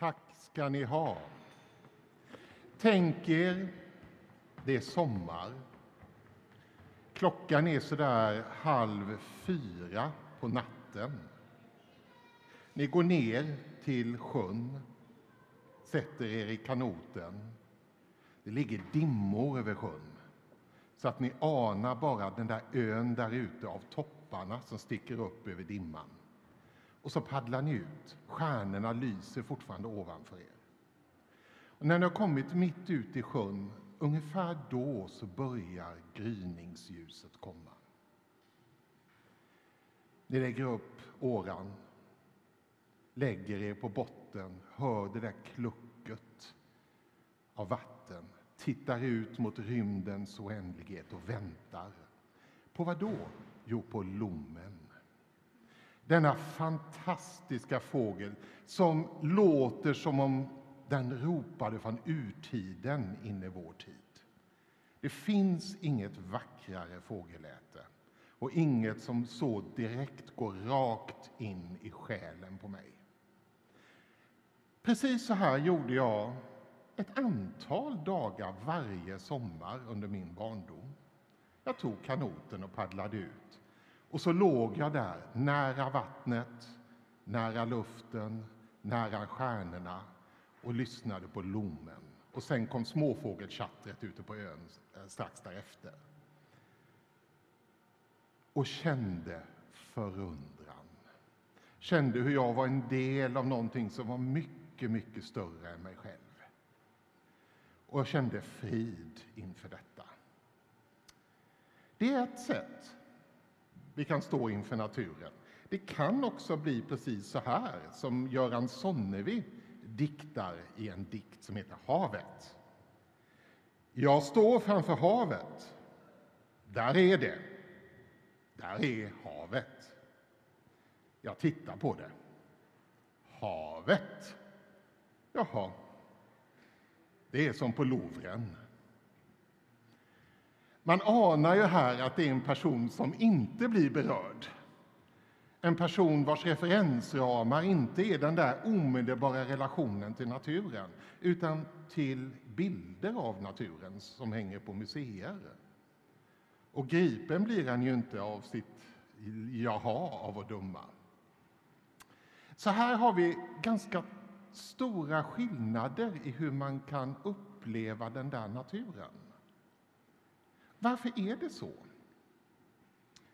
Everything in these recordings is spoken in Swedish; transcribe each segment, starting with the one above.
Tack ska ni ha. Tänk er, det är sommar. Klockan är sådär halv fyra på natten. Ni går ner till sjön, sätter er i kanoten. Det ligger dimmor över sjön, så att ni anar bara den där ön där ute av topparna som sticker upp över dimman. Och så paddlar ni ut. Stjärnorna lyser fortfarande ovanför er. Och när ni har kommit mitt ut i sjön, ungefär då så börjar gryningsljuset komma. Ni lägger upp åran, lägger er på botten, hör det där klucket av vatten, tittar ut mot rymdens oändlighet och väntar. På vad då? Jo, på lommen. Denna fantastiska fågel som låter som om den ropade från urtiden in i vår tid. Det finns inget vackrare fågelläte och inget som så direkt går rakt in i själen på mig. Precis så här gjorde jag ett antal dagar varje sommar under min barndom. Jag tog kanoten och paddlade ut. Och så låg jag där, nära vattnet, nära luften, nära stjärnorna och lyssnade på lommen. Och sen kom småfågelchattret ute på ön eh, strax därefter. Och kände förundran. Kände hur jag var en del av någonting som var mycket, mycket större än mig själv. Och jag kände frid inför detta. Det är ett sätt vi kan stå inför naturen. Det kan också bli precis så här som Göran Sonnevi diktar i en dikt som heter Havet. Jag står framför havet. Där är det. Där är havet. Jag tittar på det. Havet. Jaha. Det är som på Louvren. Man anar ju här att det är en person som inte blir berörd. En person vars referensramar inte är den där omedelbara relationen till naturen utan till bilder av naturen som hänger på museer. Och gripen blir han ju inte av sitt jaha av att döma. Så här har vi ganska stora skillnader i hur man kan uppleva den där naturen. Varför är det så?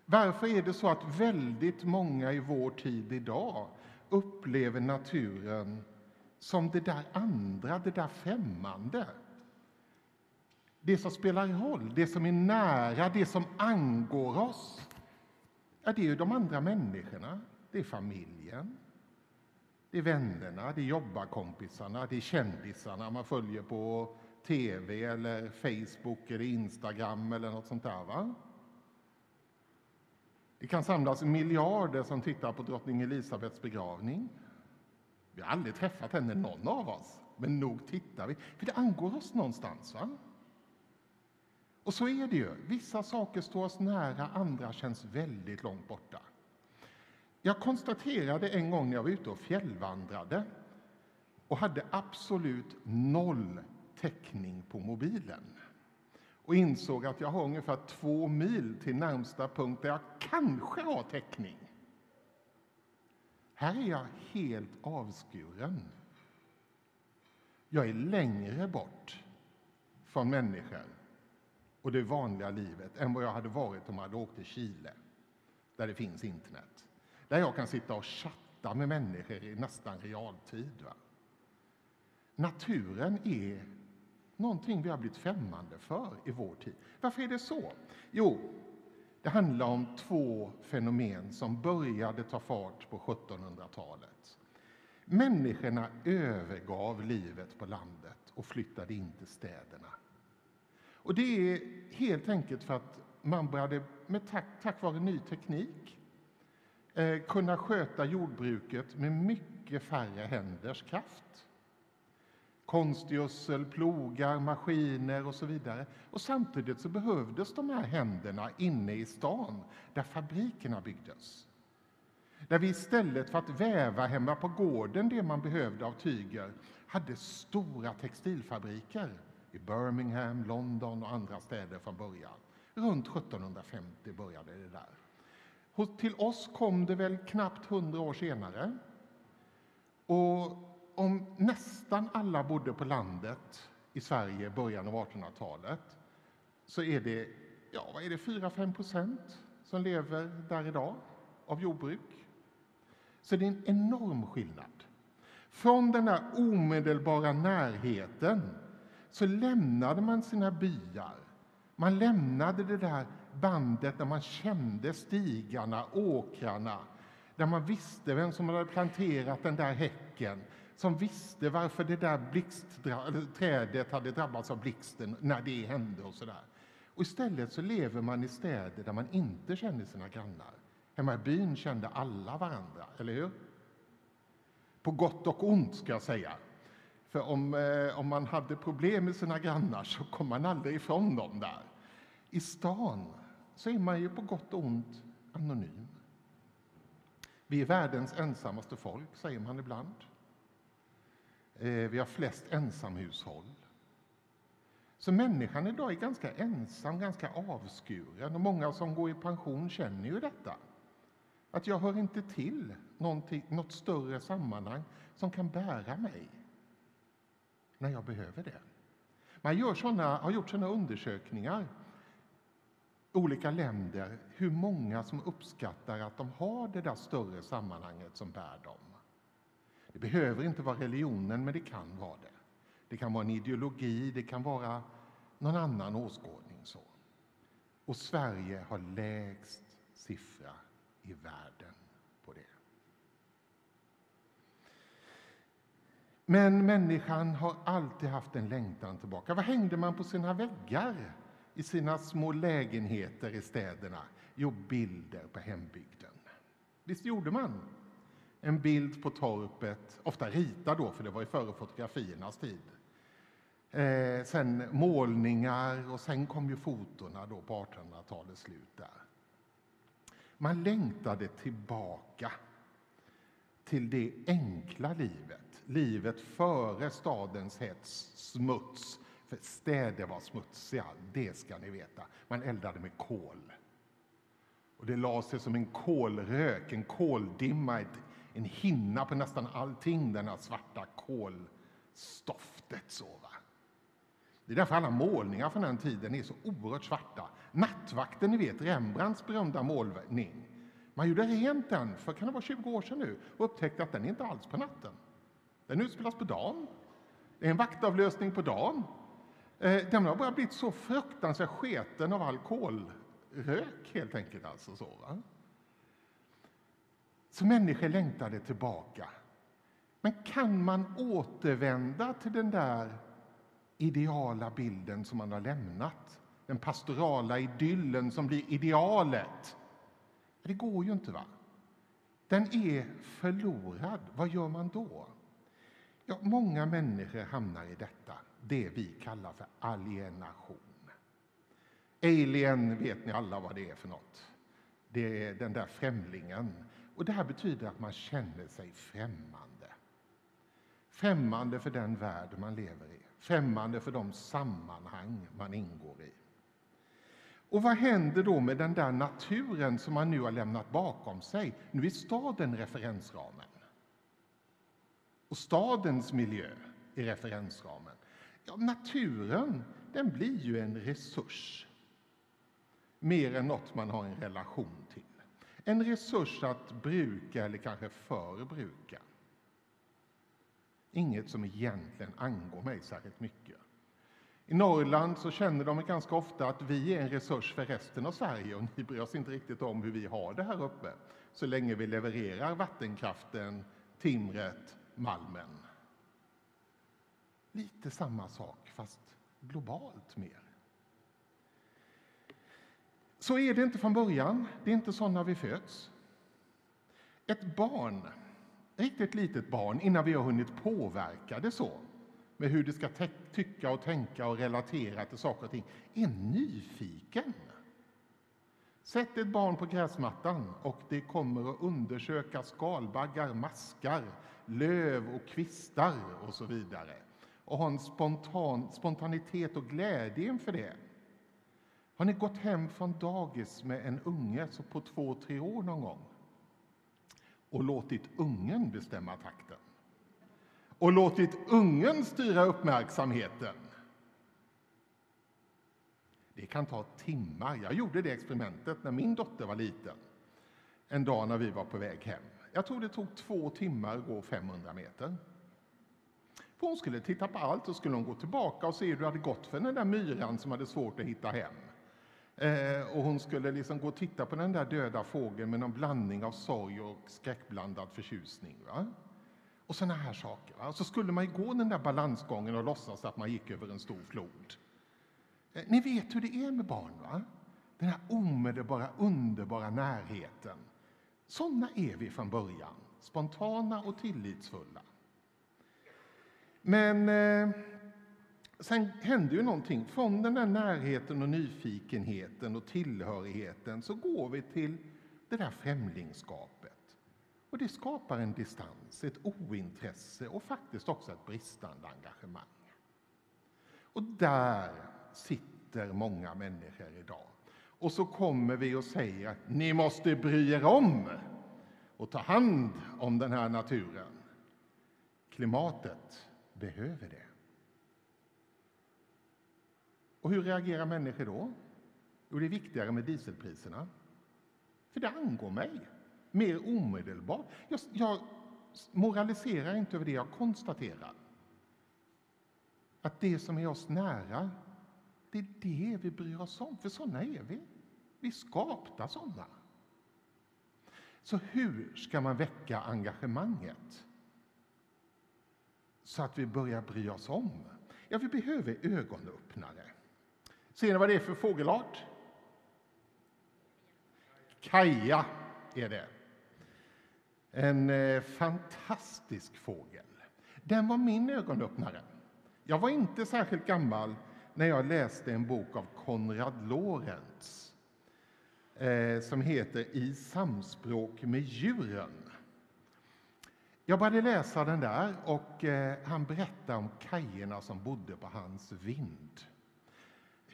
Varför är det så att väldigt många i vår tid idag upplever naturen som det där andra, det där främmande? Det som spelar roll, det som är nära, det som angår oss. Ja, det är ju de andra människorna, det är familjen, det är vännerna, det är jobbarkompisarna, det är kändisarna man följer på tv eller Facebook eller Instagram eller något sånt där. Va? Det kan samlas miljarder som tittar på drottning Elisabets begravning. Vi har aldrig träffat henne, någon av oss, men nog tittar vi, för det angår oss någonstans. Va? Och så är det ju. Vissa saker står oss nära, andra känns väldigt långt borta. Jag konstaterade en gång när jag var ute och fjällvandrade och hade absolut noll täckning på mobilen och insåg att jag har ungefär två mil till närmsta punkt där jag kanske har täckning. Här är jag helt avskuren. Jag är längre bort från människor och det vanliga livet än vad jag hade varit om jag hade åkt till Chile, där det finns internet. Där jag kan sitta och chatta med människor i nästan realtid. Va? Naturen är någonting vi har blivit främmande för i vår tid. Varför är det så? Jo, det handlar om två fenomen som började ta fart på 1700-talet. Människorna övergav livet på landet och flyttade in till städerna. Och det är helt enkelt för att man började, med tack, tack vare ny teknik, eh, kunna sköta jordbruket med mycket färre händers kraft konstgödsel, plogar, maskiner och så vidare. Och samtidigt så behövdes de här händerna inne i stan där fabrikerna byggdes. Där vi istället för att väva hemma på gården det man behövde av tyger hade stora textilfabriker i Birmingham, London och andra städer från början. Runt 1750 började det där. Till oss kom det väl knappt hundra år senare. Och om nästan alla bodde på landet i Sverige i början av 1800-talet så är det, ja, vad är det 4-5 procent som lever där idag av jordbruk. Så det är en enorm skillnad. Från den där omedelbara närheten så lämnade man sina byar. Man lämnade det där bandet där man kände stigarna, åkrarna, där man visste vem som hade planterat den där häcken, som visste varför det där trädet hade drabbats av blixten när det hände och sådär. Och istället så lever man i städer där man inte känner sina grannar. Hemma i byn kände alla varandra, eller hur? På gott och ont, ska jag säga. För om, eh, om man hade problem med sina grannar så kom man aldrig ifrån dem där. I stan så är man ju på gott och ont anonym. Vi är världens ensammaste folk, säger man ibland. Eh, vi har flest ensamhushåll. Så människan idag är ganska ensam, ganska avskuren. Och många som går i pension känner ju detta. Att jag hör inte till något större sammanhang som kan bära mig när jag behöver det. Man gör såna, har gjort sådana undersökningar i olika länder hur många som uppskattar att de har det där större sammanhanget som bär dem. Det behöver inte vara religionen, men det kan vara det. Det kan vara en ideologi, det kan vara någon annan åskådning. Så. Och Sverige har lägst siffra i världen på det. Men människan har alltid haft en längtan tillbaka. Vad hängde man på sina väggar i sina små lägenheter i städerna? Jo, bilder på hembygden. Visst gjorde man? En bild på torpet, ofta ritad då, för det var ju före fotografiernas tid. Eh, sen målningar och sen kom ju fotona då på 1800-talets slut. där. Man längtade tillbaka till det enkla livet, livet före stadens hets, smuts. För städer var smutsiga, det ska ni veta. Man eldade med kol. Och det la sig som en kolrök, en koldimma, ett, en hinna på nästan allting, den här svarta kolstoftet. Så, va? Det är därför alla målningar från den tiden är så oerhört svarta. Nattvakten, ni vet, Rembrandts berömda målning. Man gjorde rent den för kan det vara 20 år sedan nu och upptäckte att den är inte alls på natten. Den utspelas på dagen. Det är en vaktavlösning på dagen. Eh, den har bara blivit så fruktansvärt sketen av alkoholrök helt enkelt. Alltså så, va? Så människor längtade tillbaka. Men kan man återvända till den där ideala bilden som man har lämnat? Den pastorala idyllen som blir idealet? Det går ju inte. va? Den är förlorad. Vad gör man då? Ja, många människor hamnar i detta, det vi kallar för alienation. Alien vet ni alla vad det är för något. Det är den där främlingen. Och Det här betyder att man känner sig främmande. Främmande för den värld man lever i, främmande för de sammanhang man ingår i. Och vad händer då med den där naturen som man nu har lämnat bakom sig? Nu är staden referensramen. Och stadens miljö är referensramen. Ja, naturen, den blir ju en resurs. Mer än något man har en relation. En resurs att bruka eller kanske förbruka. Inget som egentligen angår mig särskilt mycket. I Norrland så känner de ganska ofta att vi är en resurs för resten av Sverige och ni bryr oss inte riktigt om hur vi har det här uppe så länge vi levererar vattenkraften, timret, malmen. Lite samma sak, fast globalt mer. Så är det inte från början. Det är inte så när vi föds. Ett barn, riktigt litet barn, innan vi har hunnit påverka det så med hur det ska tycka och tänka och relatera till saker och ting, är nyfiken. Sätt ett barn på gräsmattan och det kommer att undersöka skalbaggar, maskar, löv och kvistar och så vidare och ha en spontan, spontanitet och glädje inför det. Har ni gått hem från dagis med en unge så på två, tre år någon gång och låtit ungen bestämma takten? Och låtit ungen styra uppmärksamheten? Det kan ta timmar. Jag gjorde det experimentet när min dotter var liten. En dag när vi var på väg hem. Jag tror det tog två timmar att gå 500 meter. För hon skulle titta på allt och skulle hon gå tillbaka och se hur det hade gått för den där myran som hade svårt att hitta hem. Eh, och hon skulle liksom gå och titta på den där döda fågeln med någon blandning av sorg och skräckblandad förtjusning. Va? Och såna här saker. Va? Så skulle man gå den där balansgången och låtsas att man gick över en stor flod. Eh, ni vet hur det är med barn, va? Den här omedelbara, underbara närheten. Såna är vi från början, spontana och tillitsfulla. Men eh, sen hände ju någonting. Från den där närheten och nyfikenheten och tillhörigheten så går vi till det där främlingskapet. Och det skapar en distans, ett ointresse och faktiskt också ett bristande engagemang. Och där sitter många människor idag. Och så kommer vi och säger att ni måste bry er om och ta hand om den här naturen. Klimatet behöver det. Och hur reagerar människor då? Jo, det är viktigare med dieselpriserna. För det angår mig mer omedelbart. Jag, jag moraliserar inte över det, jag konstaterar att det som är oss nära, det är det vi bryr oss om, för sådana är vi. Vi är skapta sådana. Så hur ska man väcka engagemanget? så att vi börjar bry oss om. Ja, vi behöver ögonöppnare. Ser ni vad det är för fågelart? Kaja är det. En eh, fantastisk fågel. Den var min ögonöppnare. Jag var inte särskilt gammal när jag läste en bok av Konrad Lorenz eh, som heter I samspråk med djuren. Jag började läsa den där och eh, han berättade om kajerna som bodde på hans vind.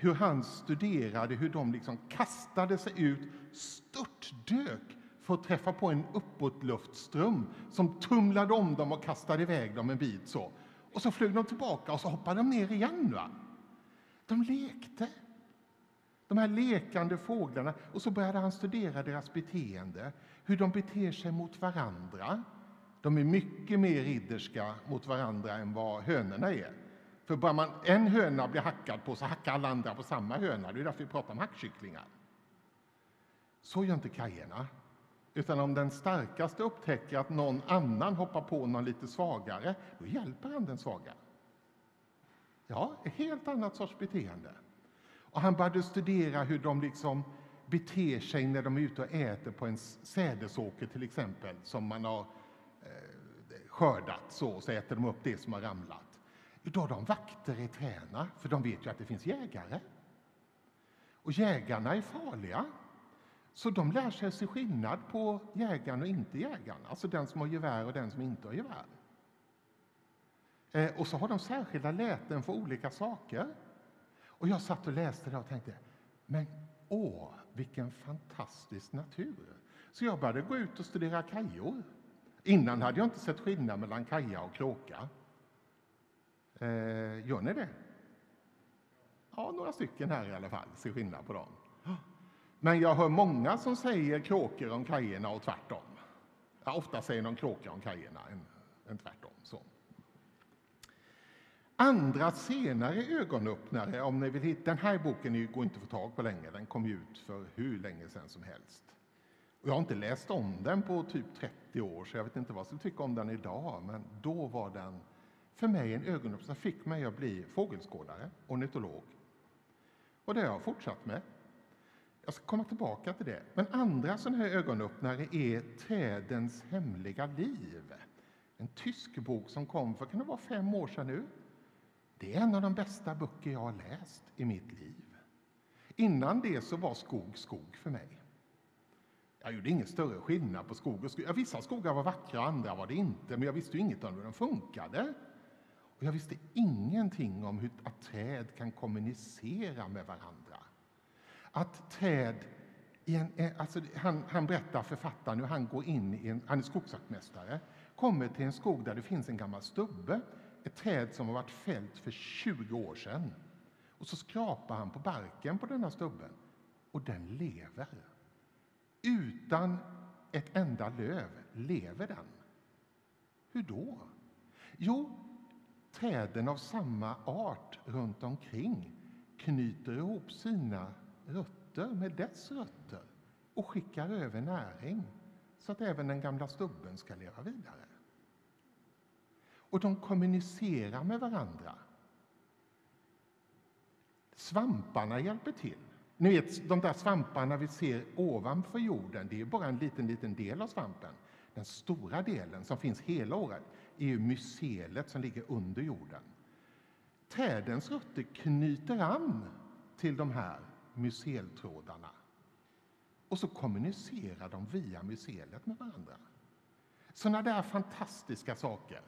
Hur han studerade hur de liksom kastade sig ut, störtdök för att träffa på en uppåtluftström som tumlade om dem och kastade iväg dem en bit så. Och så flög de tillbaka och så hoppade de ner igen. Va? De lekte. De här lekande fåglarna. Och så började han studera deras beteende, hur de beter sig mot varandra de är mycket mer ridderska mot varandra än vad hönorna är. För bara man en höna blir hackad på så hackar alla andra på samma höna. Det är därför vi pratar om hackkycklingar. Så gör inte kajerna. Utan om den starkaste upptäcker att någon annan hoppar på någon lite svagare, då hjälper han den svaga. Ja, ett helt annat sorts beteende. Och han började studera hur de liksom beter sig när de är ute och äter på en sädesåker till exempel, som man har eh, skördat så, så äter de upp det som har ramlat. Då har de vakter i träna, för de vet ju att det finns jägare. Och jägarna är farliga, så de lär sig se skillnad på jägaren och inte jägaren, alltså den som har gevär och den som inte har gevär. Eh, och så har de särskilda läten för olika saker. Och jag satt och läste det och tänkte, men åh, vilken fantastisk natur! Så jag började gå ut och studera kajor. Innan hade jag inte sett skillnad mellan kaja och kråka. Eh, gör ni det? Ja, några stycken här i alla fall ser skillnad på dem. Men jag hör många som säger kråkor om kajerna och tvärtom. Ja, ofta säger de kråkor om kajerna än, än tvärtom. Så. Andra senare ögonöppnare, om ni vill hitta, den här boken går inte att få tag på längre, den kom ut för hur länge sedan som helst. Och jag har inte läst om den på typ 30 år, så jag vet inte vad jag skulle tycka om den idag. Men då var den för mig en ögonöppnare som fick mig att bli fågelskådare, ornitolog. Och det har jag fortsatt med. Jag ska komma tillbaka till det. Men andra sådana här ögonöppnare är Trädens hemliga liv. En tysk bok som kom för kan det vara fem år sedan nu. Det är en av de bästa böcker jag har läst i mitt liv. Innan det så var skog skog för mig. Jag gjorde ingen större skillnad på skog och skog. Ja, vissa skogar var vackra, andra var det inte, men jag visste ju inget om hur de funkade. Och jag visste ingenting om hur att träd kan kommunicera med varandra. Att träd en, eh, alltså han, han berättar, författaren, hur han går in i en, han är skogsvaktmästare, kommer till en skog där det finns en gammal stubbe, ett träd som har varit fällt för 20 år sedan. Och så skrapar han på barken på denna stubben och den lever. Utan ett enda löv lever den. Hur då? Jo, träden av samma art runt omkring knyter ihop sina rötter med dess rötter och skickar över näring så att även den gamla stubben ska leva vidare. Och de kommunicerar med varandra. Svamparna hjälper till. Ni vet, de där svamparna vi ser ovanför jorden, det är bara en liten, liten del av svampen. Den stora delen, som finns hela året, är ju mycelet som ligger under jorden. Trädens rötter knyter an till de här myceltrådarna och så kommunicerar de via mycelet med varandra. Sådana där fantastiska saker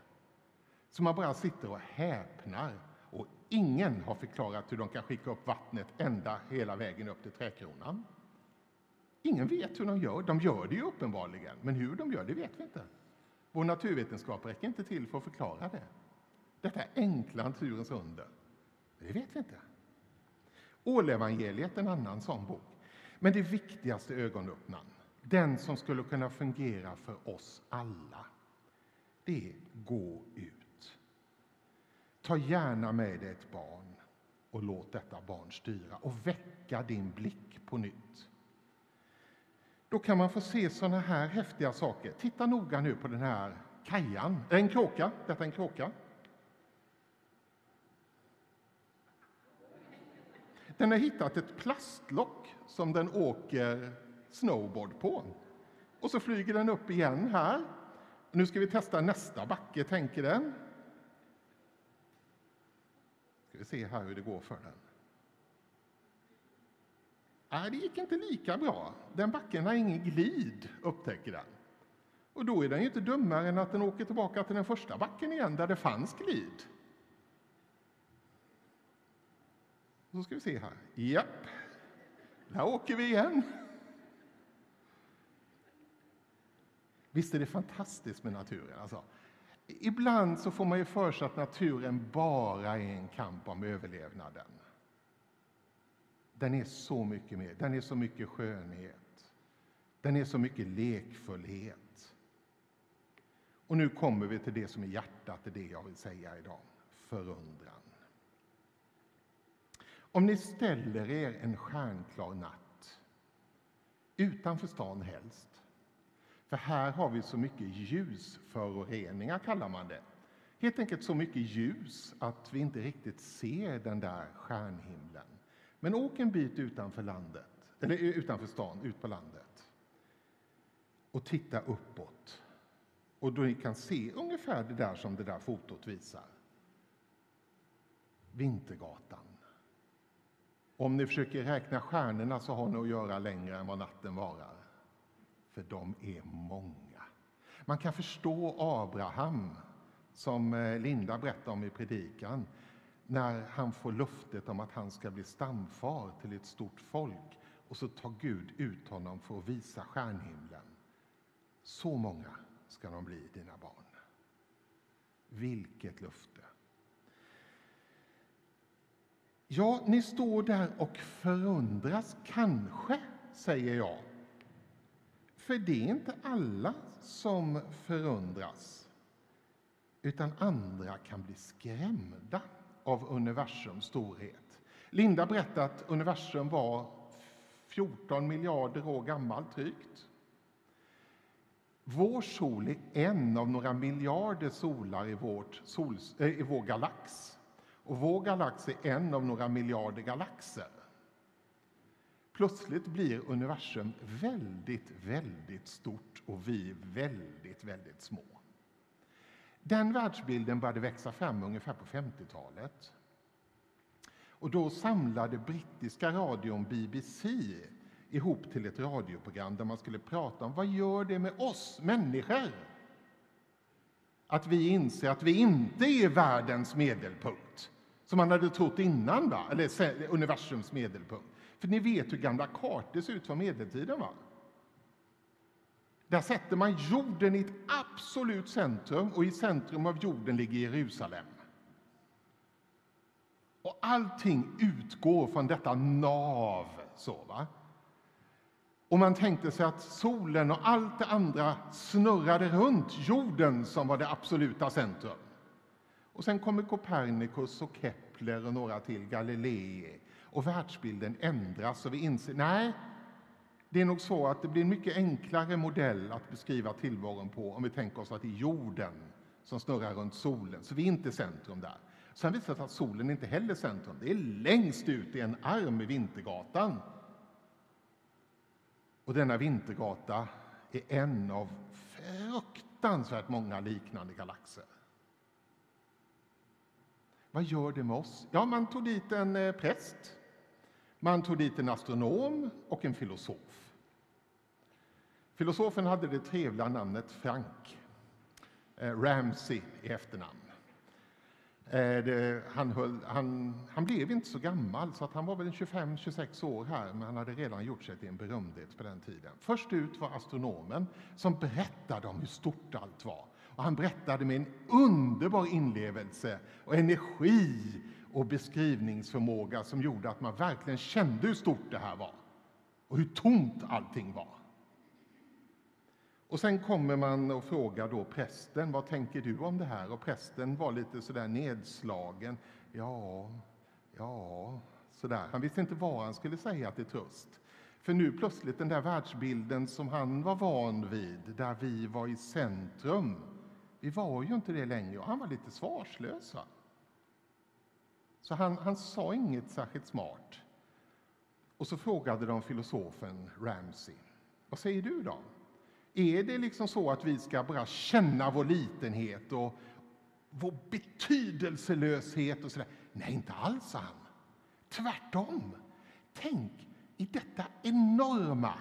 som man bara sitter och häpnar och ingen har förklarat hur de kan skicka upp vattnet ända hela vägen upp till trädkronan. Ingen vet hur de gör. De gör det ju uppenbarligen, men hur de gör det vet vi inte. Vår naturvetenskap räcker inte till för att förklara det. Detta enkla naturens under, det vet vi inte. Ålevangeliet är en annan sån bok. Men det viktigaste ögonöppnaren, den som skulle kunna fungera för oss alla, det är gå ut. Ta gärna med dig ett barn och låt detta barn styra och väcka din blick på nytt. Då kan man få se sådana här häftiga saker. Titta noga nu på den här kajan. En kråka. Detta är en kråka. Den har hittat ett plastlock som den åker snowboard på. Och så flyger den upp igen här. Nu ska vi testa nästa backe, tänker den. Ska vi se här hur det går för den. Nej, det gick inte lika bra. Den backen har ingen glid, upptäcker den. Och då är den ju inte dummare än att den åker tillbaka till den första backen igen, där det fanns glid. Så ska vi se här. Japp, där åker vi igen. Visst är det fantastiskt med naturen? Alltså, ibland så får man ju för sig att naturen bara är en kamp om överlevnaden. Den är så mycket mer. Den är så mycket skönhet. Den är så mycket lekfullhet. Och nu kommer vi till det som är hjärtat i det jag vill säga idag. Förundran. Om ni ställer er en stjärnklar natt, utanför stan helst, för här har vi så mycket ljusföroreningar, kallar man det. Helt enkelt så mycket ljus att vi inte riktigt ser den där stjärnhimlen. Men åk en bit utanför landet, eller utanför stan, ut på landet och titta uppåt. Och då ni kan se ungefär det där som det där fotot visar. Vintergatan. Om ni försöker räkna stjärnorna så har ni att göra längre än vad natten varar. För de är många. Man kan förstå Abraham, som eh, Linda berättade om i predikan, när han får luftet om att han ska bli stamfar till ett stort folk och så tar Gud ut honom för att visa stjärnhimlen. Så många ska de bli, dina barn. Vilket löfte! Ja, ni står där och förundras, kanske, säger jag. För det är inte alla som förundras, utan andra kan bli skrämda av universums storhet. Linda berättade att universum var 14 miljarder år gammalt drygt. Vår sol är en av några miljarder solar i, vårt sol, äh, i vår galax. Och vår galax är en av några miljarder galaxer. Plötsligt blir universum väldigt, väldigt stort och vi väldigt, väldigt små. Den världsbilden började växa fram ungefär på 50-talet. Och då samlade brittiska radion BBC ihop till ett radioprogram där man skulle prata om vad gör det med oss människor? Att vi inser att vi inte är världens medelpunkt, som man hade trott innan, va? eller universums medelpunkt. För ni vet hur gamla kartor ser ut från medeltiden. va? Där sätter man jorden i ett absolut centrum och i centrum av jorden ligger Jerusalem. Och allting utgår från detta nav. Så, va? Och man tänkte sig att solen och allt det andra snurrade runt jorden som var det absoluta centrum. Och sen kommer Copernicus och Kepler och några till, Galilei. Och världsbilden ändras och vi inser, nej, det är nog så att det blir en mycket enklare modell att beskriva tillvaron på om vi tänker oss att det är jorden som snurrar runt solen, så vi är inte centrum där. Sen visar det sig att solen inte heller är centrum. Det är längst ut i en arm i Vintergatan. Och denna Vintergata är en av fruktansvärt många liknande galaxer. Vad gör det med oss? Ja, man tog dit en eh, präst, man tog dit en astronom och en filosof. Filosofen hade det trevliga namnet Frank, eh, Ramsey i efternamn. Eh, det, han, höll, han, han, blev inte så gammal, så att han var väl 25-26 år här, men han hade redan gjort sig till en berömdhet på den tiden. Först ut var astronomen som berättade om hur stort allt var. Och han berättade med en underbar inlevelse och energi och beskrivningsförmåga som gjorde att man verkligen kände hur stort det här var och hur tomt allting var. Och sen kommer man och frågar då prästen, vad tänker du om det här? Och prästen var lite sådär nedslagen. Ja, ja, sådär. Han visste inte vad han skulle säga till tröst. För nu plötsligt den där världsbilden som han var van vid, där vi var i centrum, vi var ju inte det längre och han var lite svarslös. Va? Så han, han sa inget särskilt smart. Och så frågade de filosofen Ramsey, vad säger du då? Är det liksom så att vi ska bara känna vår litenhet och vår betydelselöshet och sådär? Nej, inte alls, sa han. Tvärtom. Tänk, i detta enorma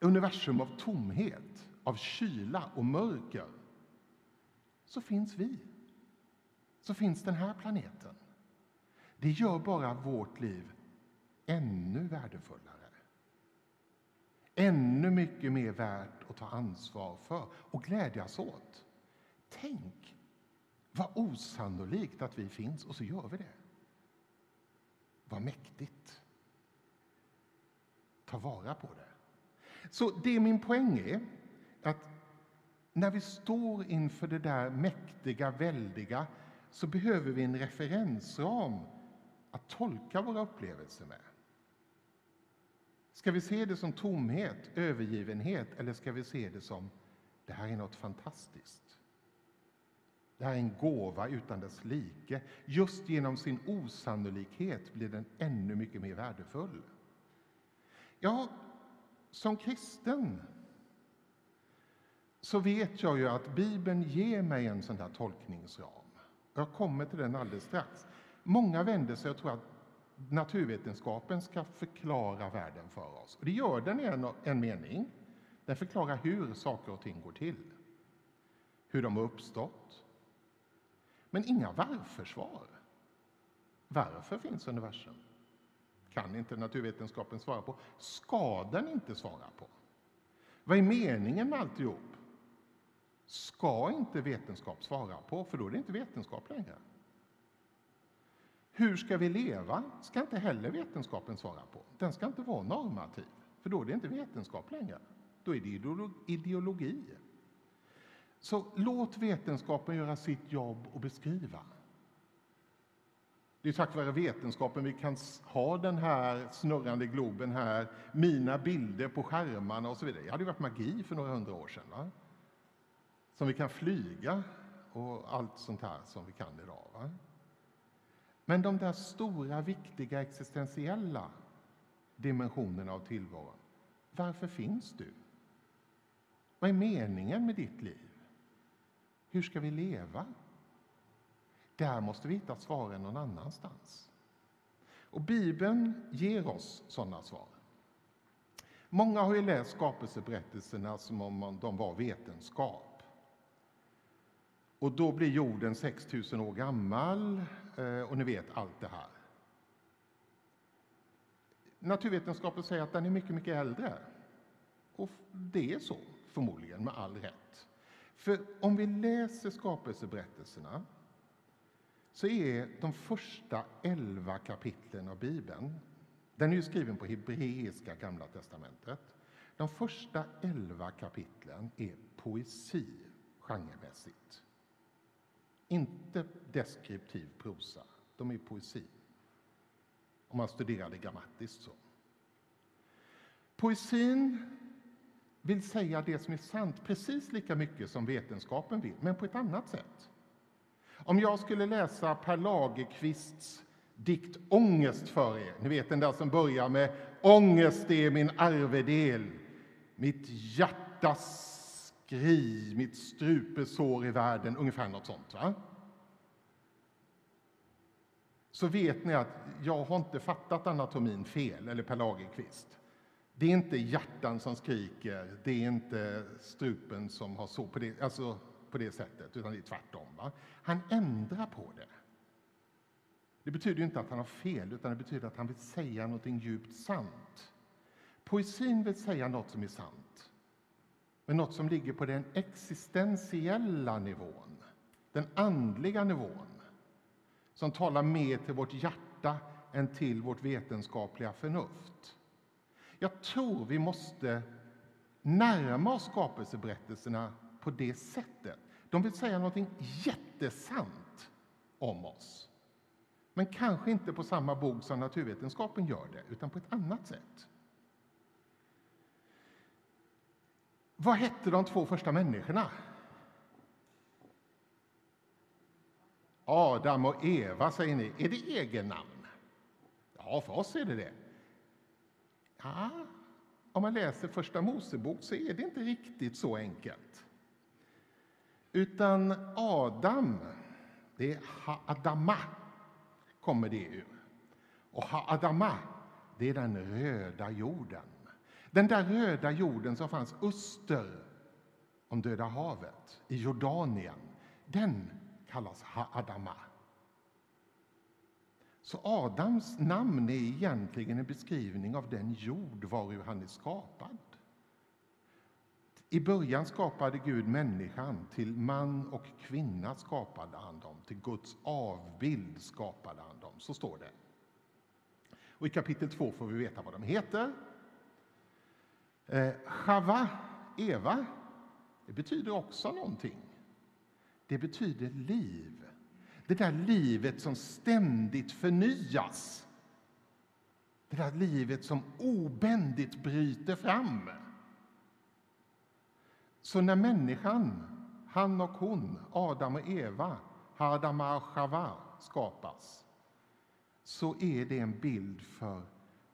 universum av tomhet, av kyla och mörker, så finns vi. Så finns den här planeten. Det gör bara vårt liv ännu värdefullare ännu mycket mer värt att ta ansvar för och glädjas åt. Tänk vad osannolikt att vi finns, och så gör vi det. Vad mäktigt. Ta vara på det. Så det min poäng är, att när vi står inför det där mäktiga, väldiga, så behöver vi en referensram att tolka våra upplevelser med. Ska vi se det som tomhet, övergivenhet eller ska vi se det som det här är något fantastiskt? Det här är en gåva utan dess like. Just genom sin osannolikhet blir den ännu mycket mer värdefull. Ja, som kristen så vet jag ju att Bibeln ger mig en sån här tolkningsram. Jag kommer till den alldeles strax. Många vänder sig och tror att naturvetenskapen ska förklara världen för oss. Och det gör den i en, en mening. Den förklarar hur saker och ting går till, hur de har uppstått. Men inga varför-svar. Varför finns universum? Kan inte naturvetenskapen svara på. Ska den inte svara på. Vad är meningen med alltihop? Ska inte vetenskap svara på, för då är det inte vetenskap längre. Hur ska vi leva? ska inte heller vetenskapen svara på. Den ska inte vara normativ, för då är det inte vetenskap längre. Då är det ideologi. Så låt vetenskapen göra sitt jobb och beskriva. Det är tack vare vetenskapen vi kan ha den här snurrande globen här, mina bilder på skärmarna och så vidare. Det hade varit magi för några hundra år sedan. Va? Som vi kan flyga och allt sånt här som vi kan idag. Va? Men de där stora, viktiga existentiella dimensionerna av tillvaron, varför finns du? Vad är meningen med ditt liv? Hur ska vi leva? Där måste vi hitta svaren någon annanstans. Och Bibeln ger oss sådana svar. Många har ju läst skapelseberättelserna som om de var vetenskap. Och då blir jorden 6000 år gammal eh, och ni vet allt det här. Naturvetenskapen säger att den är mycket, mycket äldre. Och det är så, förmodligen, med all rätt. För om vi läser skapelseberättelserna så är de första elva kapitlen av Bibeln, den är ju skriven på hebreiska Gamla testamentet. De första elva kapitlen är poesi genremässigt. Inte deskriptiv prosa, de är poesi. Om man studerar det grammatiskt så. Poesin vill säga det som är sant precis lika mycket som vetenskapen vill, men på ett annat sätt. Om jag skulle läsa Per Lagerkvists dikt Ångest för er, ni vet den där som börjar med Ångest är min arvedel, mitt hjärtas skri, mitt strupesår i världen, ungefär något sånt. Va? Så vet ni att jag har inte fattat anatomin fel, eller Per Lagerkvist. Det är inte hjärtan som skriker, det är inte strupen som har så på det, alltså på det sättet, utan det är tvärtom. Va? Han ändrar på det. Det betyder inte att han har fel, utan det betyder att han vill säga något djupt sant. Poesin vill säga något som är sant, men något som ligger på den existentiella nivån, den andliga nivån, som talar mer till vårt hjärta än till vårt vetenskapliga förnuft. Jag tror vi måste närma oss skapelseberättelserna på det sättet. De vill säga något jättesant om oss. Men kanske inte på samma bok som naturvetenskapen gör det, utan på ett annat sätt. Vad hette de två första människorna? Adam och Eva, säger ni. Är det egennamn? Ja, för oss är det det. Ja, om man läser Första Mosebok så är det inte riktigt så enkelt. Utan Adam, det är Haadama, kommer det ur. Och Haadama, det är den röda jorden. Den där röda jorden som fanns öster om Döda havet, i Jordanien, den kallas Adama. Så Adams namn är egentligen en beskrivning av den jord varur han är skapad. I början skapade Gud människan, till man och kvinna skapade han dem, till Guds avbild skapade han dem. Så står det. Och I kapitel 2 får vi veta vad de heter. Eh, Chava, Eva, det betyder också någonting. Det betyder liv. Det där livet som ständigt förnyas. Det där livet som obändigt bryter fram. Så när människan, han och hon, Adam och Eva, Hadamar Chava, skapas så är det en bild för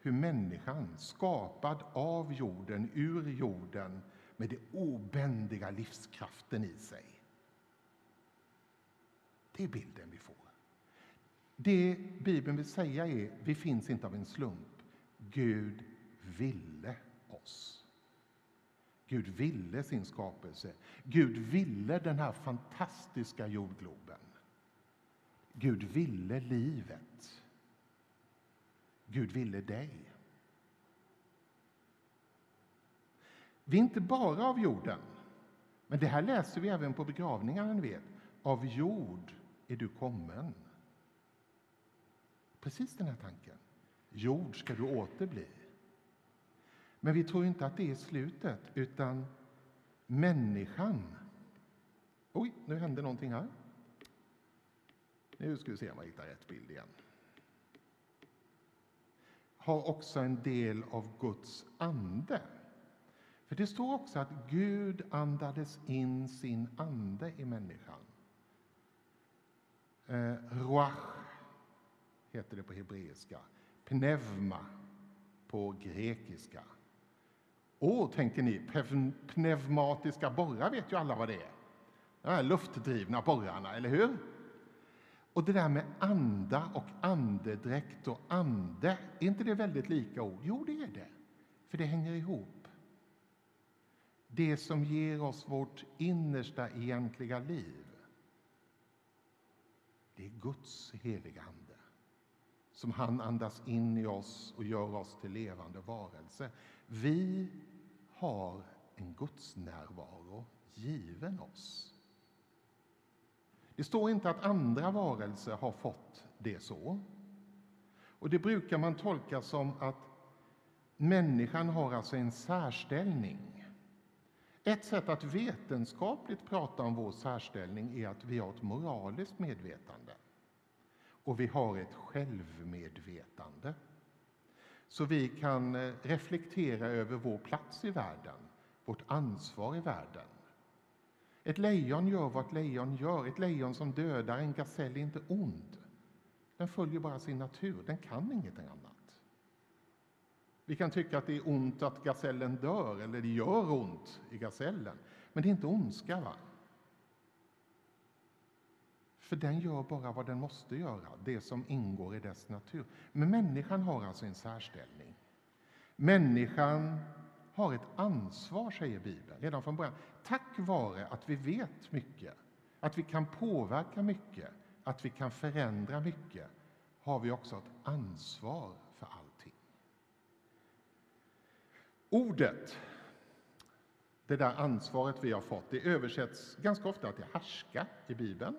hur människan, skapad av jorden, ur jorden med den obändiga livskraften i sig. Det är bilden vi får. Det Bibeln vill säga är vi finns inte av en slump. Gud ville oss. Gud ville sin skapelse. Gud ville den här fantastiska jordgloben. Gud ville livet. Gud ville dig. Vi är inte bara av jorden, men det här läser vi även på begravningarna. Ni vet. Av jord är du kommen. Precis den här tanken. Jord ska du återbli. Men vi tror inte att det är slutet, utan människan... Oj, nu hände någonting här. Nu ska vi se om jag hittar rätt bild igen. Har också en del av Guds ande. För det står också att Gud andades in sin ande i människan. Eh, ruach heter det på hebreiska. Pneuma på grekiska. Åh, tänker ni, pneumatiska borrar vet ju alla vad det är. De här luftdrivna borrarna, eller hur? Och det där med anda och andedräkt och ande, är inte det väldigt lika ord? Jo, det är det. För det hänger ihop. Det som ger oss vårt innersta egentliga liv, det är Guds heliga Ande som han andas in i oss och gör oss till levande varelse. Vi har en Guds närvaro given oss. Det står inte att andra varelser har fått det så. Och Det brukar man tolka som att människan har alltså en särställning. Ett sätt att vetenskapligt prata om vår särställning är att vi har ett moraliskt medvetande och vi har ett självmedvetande. Så vi kan eh, reflektera över vår plats i världen, vårt ansvar i världen. Ett lejon gör vad ett lejon gör. Ett lejon som dödar en gasell är inte ond. Den följer bara sin natur, den kan ingenting annat. Vi kan tycka att det är ont att gasellen dör, eller det gör ont i gasellen. Men det är inte ondska. Va? För den gör bara vad den måste göra, det som ingår i dess natur. Men människan har alltså en särställning. Människan har ett ansvar, säger Bibeln, redan från början. Tack vare att vi vet mycket, att vi kan påverka mycket, att vi kan förändra mycket, har vi också ett ansvar för allting. Ordet, det där ansvaret vi har fått, det översätts ganska ofta till härska i Bibeln.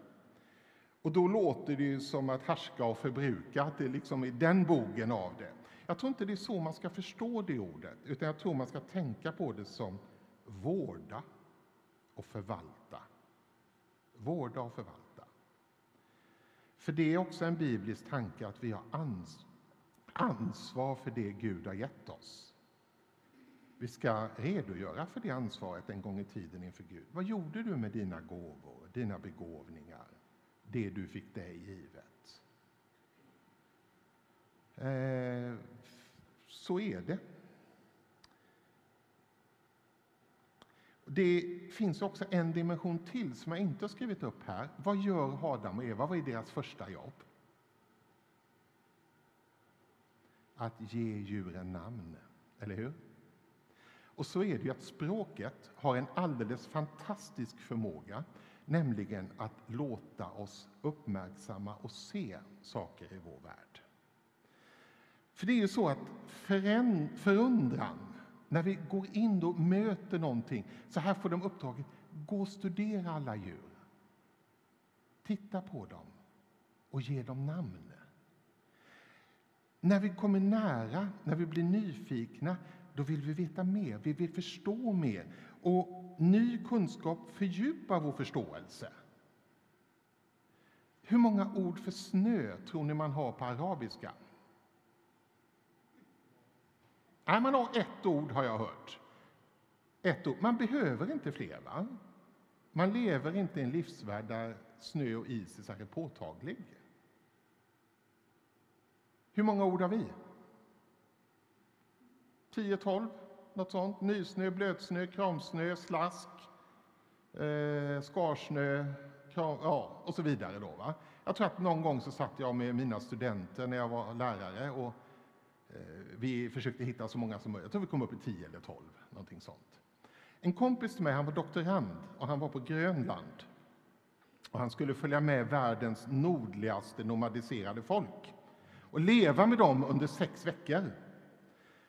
Och då låter det ju som att härska och förbruka, att det liksom är den bogen av det. Jag tror inte det är så man ska förstå det ordet, utan jag tror man ska tänka på det som vårda och förvalta. Vårda och förvalta. För det är också en biblisk tanke att vi har ans ansvar för det Gud har gett oss. Vi ska redogöra för det ansvaret en gång i tiden inför Gud. Vad gjorde du med dina gåvor, dina begåvningar, det du fick dig givet? Eh, så är det. Det finns också en dimension till som jag inte har skrivit upp här. Vad gör Adam och Eva? Vad är deras första jobb? Att ge djuren namn, eller hur? Och så är det ju att språket har en alldeles fantastisk förmåga, nämligen att låta oss uppmärksamma och se saker i vår värld. För det är ju så att förundran, när vi går in och möter någonting, så här får de uppdraget, gå och studera alla djur. Titta på dem och ge dem namn. När vi kommer nära, när vi blir nyfikna, då vill vi veta mer, vi vill förstå mer. Och ny kunskap fördjupar vår förståelse. Hur många ord för snö tror ni man har på arabiska? Nej, man har ett ord, har jag hört. Ett ord. Man behöver inte fler. Va? Man lever inte i en livsvärld där snö och is är särskilt påtaglig. Hur många ord har vi? 10, 12, något sånt. Nysnö, blötsnö, kramsnö, slask, eh, skarsnö, kram, ja, och så vidare. Då, va? Jag tror att någon gång så satt jag med mina studenter när jag var lärare och Eh, vi försökte hitta så många som möjligt. Jag tror vi kom upp i 10 eller 12. Någonting sånt. En kompis till mig han var doktorand och han var på Grönland. Och han skulle följa med världens nordligaste nomadiserade folk och leva med dem under sex veckor.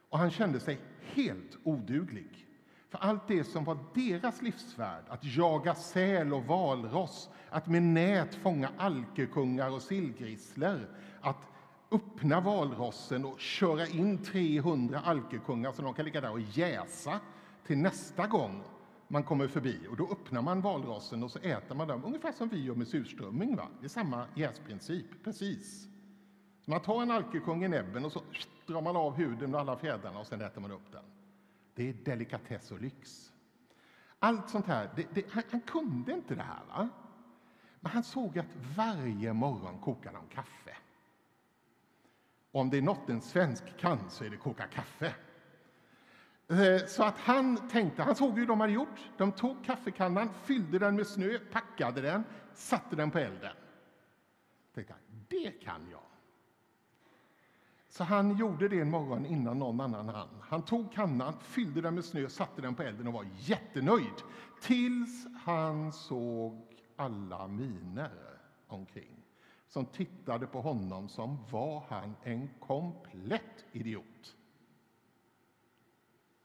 Och han kände sig helt oduglig. För allt det som var deras livsvärld, att jaga säl och valross, att med nät fånga alkekungar och sillgrisslor, att öppna valrossen och köra in 300 alkekungar så de kan ligga där och jäsa till nästa gång man kommer förbi. Och då öppnar man valrossen och så äter man dem, ungefär som vi gör med surströmming. Va? Det är samma jäsprincip, precis. Man tar en alkekung i näbben och så drar man av huden och alla fjädrarna och sen äter man upp den. Det är delikatess och lyx. Allt sånt här, det, det, han, han, kunde inte det här. Va? Men han såg att varje morgon kokade han kaffe. Om det är något en svensk kan så är det koka kaffe. Eh, så att han tänkte, han såg hur de hade gjort. De tog kaffekannan, fyllde den med snö, packade den, satte den på elden. Tänkte han, det kan jag. Så han gjorde det en morgon innan någon annan hann. Han tog kannan, fyllde den med snö, satte den på elden och var jättenöjd. Tills han såg alla miner omkring som tittade på honom som var han en komplett idiot.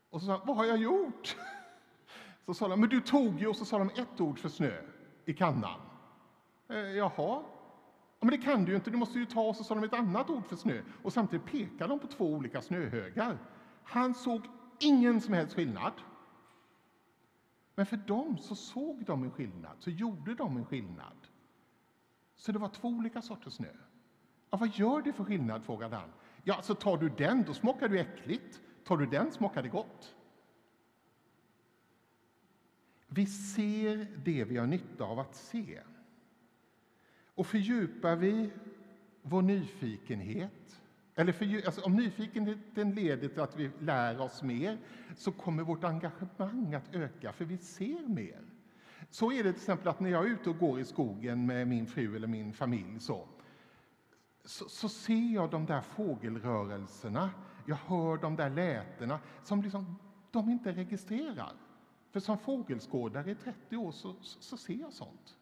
Och så sa han, vad har jag gjort? Så sa de, men du tog ju, och så sa de ett ord för snö i kannan. Eh, jaha, ja, men det kan du ju inte, du måste ju ta, och så sa de ett annat ord för snö. Och samtidigt pekade de på två olika snöhögar. Han såg ingen som helst skillnad. Men för dem så såg de en skillnad, så gjorde de en skillnad. Så det var två olika sorters snö. Ja, vad gör det för skillnad, frågade han. Ja, så tar du den, då smakar du äckligt. Tar du den smakar det gott. Vi ser det vi har nytta av att se. Och fördjupar vi vår nyfikenhet, eller för, alltså om nyfikenheten leder till att vi lär oss mer, så kommer vårt engagemang att öka, för vi ser mer. Så är det till exempel att när jag är ute och går i skogen med min fru eller min familj så, så, så ser jag de där fågelrörelserna, jag hör de där lätena som liksom, de inte registrerar. För som fågelskådare i 30 år så, så, så, ser jag sånt.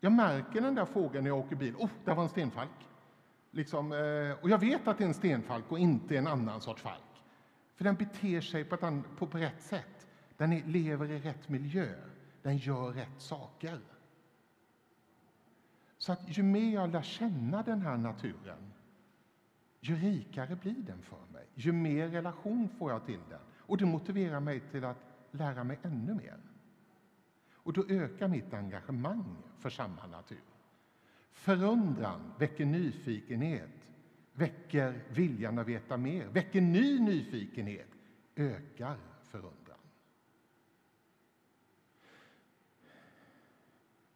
Jag märker den där fågeln när jag åker bil. Oh, där var en stenfalk. Liksom, eh, och jag vet att det är en stenfalk och inte en annan sorts falk. För den beter sig på, ett, på, rätt sätt. Den lever i rätt miljö. Den gör rätt saker. Så att ju mer jag lär känna den här naturen, ju rikare blir den för mig. Ju mer relation får jag till den. Och det motiverar mig till att lära mig ännu mer. Och då ökar mitt engagemang för samma natur. Förundran väcker nyfikenhet, väcker viljan att veta mer, väcker ny nyfikenhet, ökar förundran.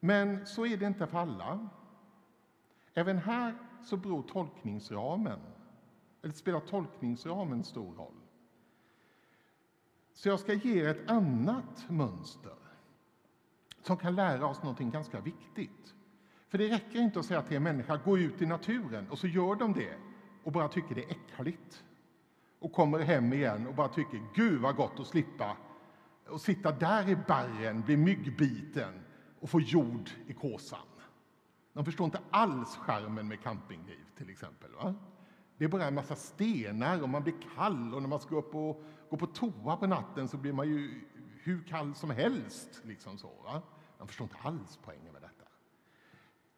Men så är det inte för alla. Även här så beror tolkningsramen, eller spelar tolkningsramen stor roll. Så jag ska ge er ett annat mönster som kan lära oss något ganska viktigt. För det räcker inte att säga till en människa gå ut i naturen och så gör de det och bara tycker det är äckligt och kommer hem igen och bara tycker gud vad gott att slippa och sitta där i barren, bli myggbiten och få jord i kåsan. De förstår inte alls skärmen med campingliv till exempel. Va? Det är bara en massa stenar och man blir kall och när man ska upp och gå på toa på natten så blir man ju hur kall som helst. Liksom så, va? Man förstår inte alls poängen med detta.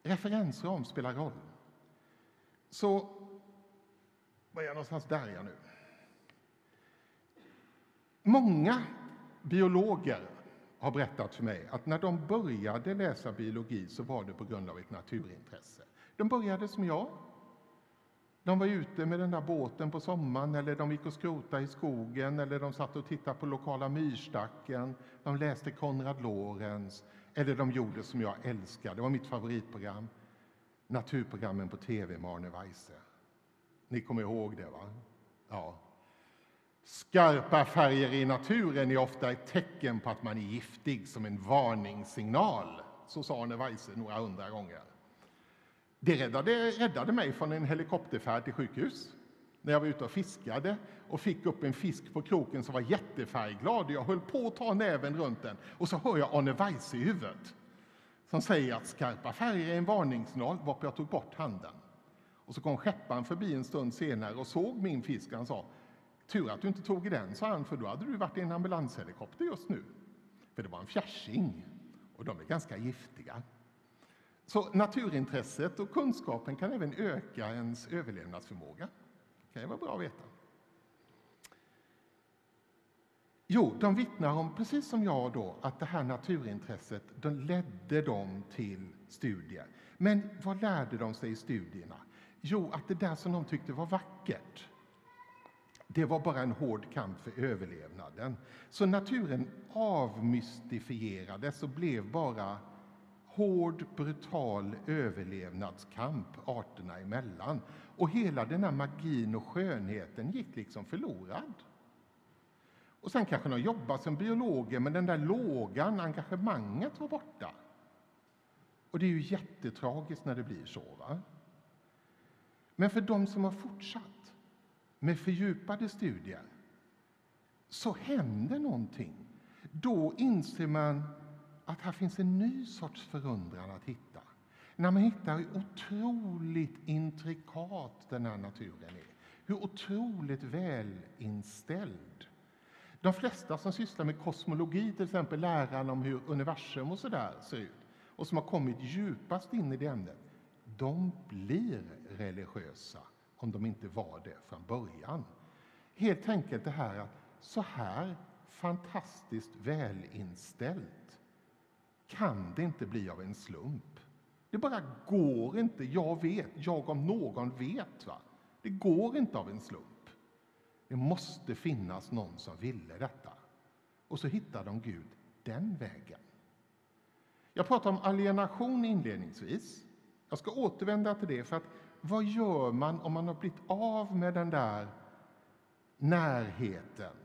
Referensram spelar roll. Så, var är jag någonstans? Där är jag nu. Många biologer har berättat för mig att när de började läsa biologi så var det på grund av ett naturintresse. De började som jag, de var ute med den där båten på sommaren eller de gick och skrotade i skogen eller de satt och tittade på lokala myrstacken. De läste Konrad Lorenz eller de gjorde som jag älskade, det var mitt favoritprogram, naturprogrammen på tv med Arne Weise. Ni kommer ihåg det, va? Ja. Skarpa färger i naturen är ofta ett tecken på att man är giftig, som en varningssignal. Så sa Arne Weise några hundra gånger. Det räddade, räddade mig från en helikopterfärd till sjukhus när jag var ute och fiskade och fick upp en fisk på kroken som var jättefärgglad. Jag höll på att ta näven runt den och så hör jag Arne Weise i huvudet som säger att skarpa färger är en varningssignal, varpå jag tog bort handen. Och så kom skepparen förbi en stund senare och såg min fisk och han sa Tur att du inte tog i den, sa han, för då hade du varit i en ambulanshelikopter just nu. För det var en fjärsing och de är ganska giftiga. Så naturintresset och kunskapen kan även öka ens överlevnadsförmåga. Det kan ju vara bra att veta. Jo, de vittnar om, precis som jag då, att det här naturintresset de ledde dem till studier. Men vad lärde de sig i studierna? Jo, att det där som de tyckte var vackert, det var bara en hård kamp för överlevnaden. Så naturen avmystifierades och blev bara hård, brutal överlevnadskamp arterna emellan. Och hela den här magin och skönheten gick liksom förlorad. Och sen kanske de jobbade som biologer, men den där lågan, engagemanget var borta. Och det är ju jättetragiskt när det blir så. Va? Men för de som har fortsatt med fördjupade studier så händer någonting. Då inser man att här finns en ny sorts förundran att hitta. När man hittar hur otroligt intrikat den här naturen är. Hur otroligt välinställd. De flesta som sysslar med kosmologi, till exempel läran om hur universum och sådär ser ut och som har kommit djupast in i det ämnet, de blir religiösa om de inte var det från början. Helt enkelt det här att så här fantastiskt välinställt kan det inte bli av en slump. Det bara går inte. Jag vet, jag om någon vet. Va? Det går inte av en slump. Det måste finnas någon som ville detta. Och så hittar de Gud den vägen. Jag pratade om alienation inledningsvis. Jag ska återvända till det, för att vad gör man om man har blivit av med den där närheten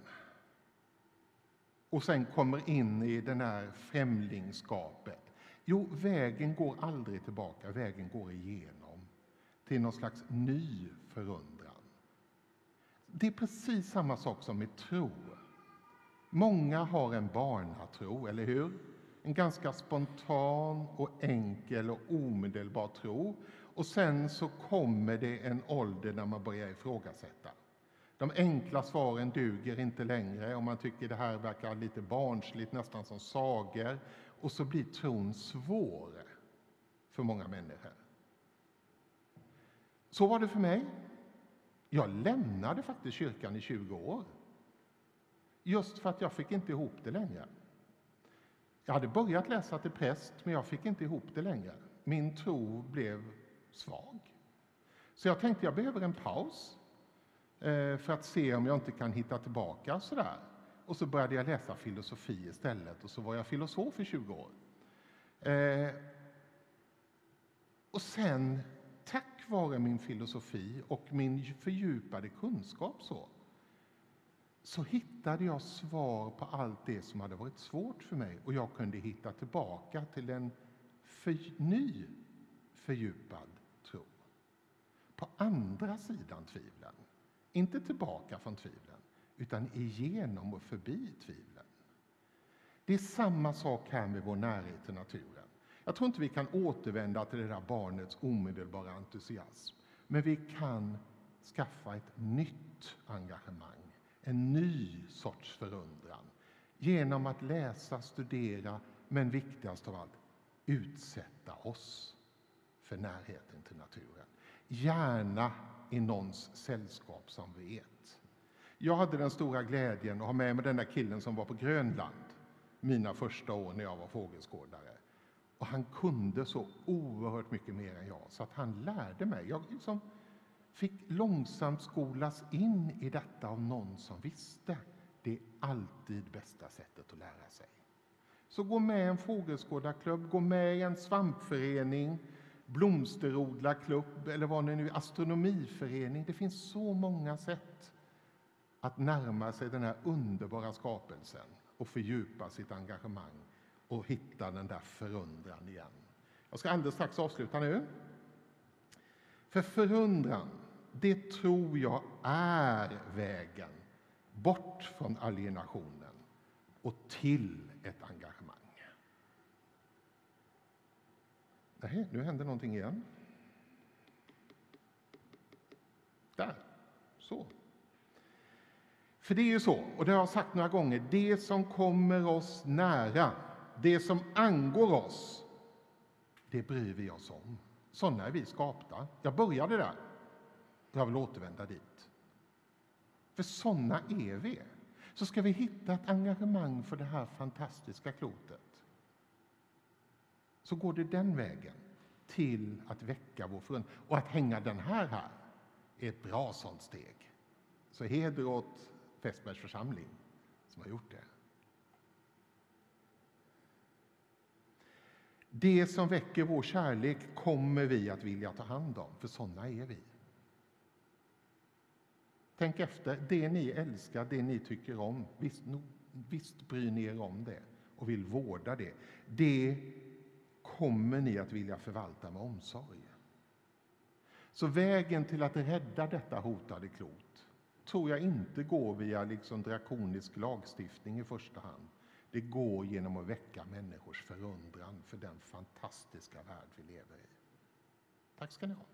och sen kommer in i det här främlingskapet? Jo, vägen går aldrig tillbaka, vägen går igenom till någon slags ny förundran. Det är precis samma sak som med tro. Många har en barnatro, eller hur? En ganska spontan och enkel och omedelbar tro. Och sen så kommer det en ålder när man börjar ifrågasätta. De enkla svaren duger inte längre och man tycker det här verkar lite barnsligt, nästan som sagor. Och så blir tron svår för många människor. Så var det för mig. Jag lämnade faktiskt kyrkan i 20 år. Just för att jag fick inte ihop det längre. Jag hade börjat läsa till präst, men jag fick inte ihop det längre. Min tro blev svag. Så jag tänkte jag behöver en paus eh, för att se om jag inte kan hitta tillbaka. sådär. Och så började jag läsa filosofi istället och så var jag filosof i 20 år. Eh, och sen, tack vare min filosofi och min fördjupade kunskap så, så hittade jag svar på allt det som hade varit svårt för mig och jag kunde hitta tillbaka till en för, ny fördjupad. På andra sidan tvivlen, inte tillbaka från tvivlen utan igenom och förbi tvivlen. Det är samma sak här med vår närhet till naturen. Jag tror inte vi kan återvända till det där barnets omedelbara entusiasm, men vi kan skaffa ett nytt engagemang, en ny sorts förundran genom att läsa, studera, men viktigast av allt, utsätta oss för närheten till naturen. Gärna i någons sällskap som vet. Jag hade den stora glädjen att ha med mig den där killen som var på Grönland mina första år när jag var fågelskådare. Och han kunde så oerhört mycket mer än jag, så att han lärde mig. Jag liksom fick långsamt skolas in i detta av någon som visste. Det är alltid bästa sättet att lära sig. Så gå med i en fågelskådarklubb, gå med i en svampförening, blomsterodlarklubb eller vad det nu är, astronomiförening. Det finns så många sätt att närma sig den här underbara skapelsen och fördjupa sitt engagemang och hitta den där förundran igen. Jag ska alldeles strax avsluta nu. För förundran, det tror jag är vägen bort från alienationen och till ett engagemang. Nej, nu händer någonting igen. Där, så. För det är ju så, och det har jag sagt några gånger, det som kommer oss nära, det som angår oss, det bryr vi oss om. Sådana är vi skapta. Jag började där. Jag vill återvända dit. För sådana är vi. Så ska vi hitta ett engagemang för det här fantastiska klotet så går det den vägen till att väcka vår förundran. Och att hänga den här här är ett bra sånt steg. Så heder åt Fässbergs församling som har gjort det. Det som väcker vår kärlek kommer vi att vilja ta hand om, för sådana är vi. Tänk efter. Det ni älskar, det ni tycker om, visst, visst bryr ni er om det och vill vårda det. Det kommer ni att vilja förvalta med omsorg. Så vägen till att rädda detta hotade klot tror jag inte går via liksom drakonisk lagstiftning i första hand. Det går genom att väcka människors förundran för den fantastiska värld vi lever i. Tack ska ni ha.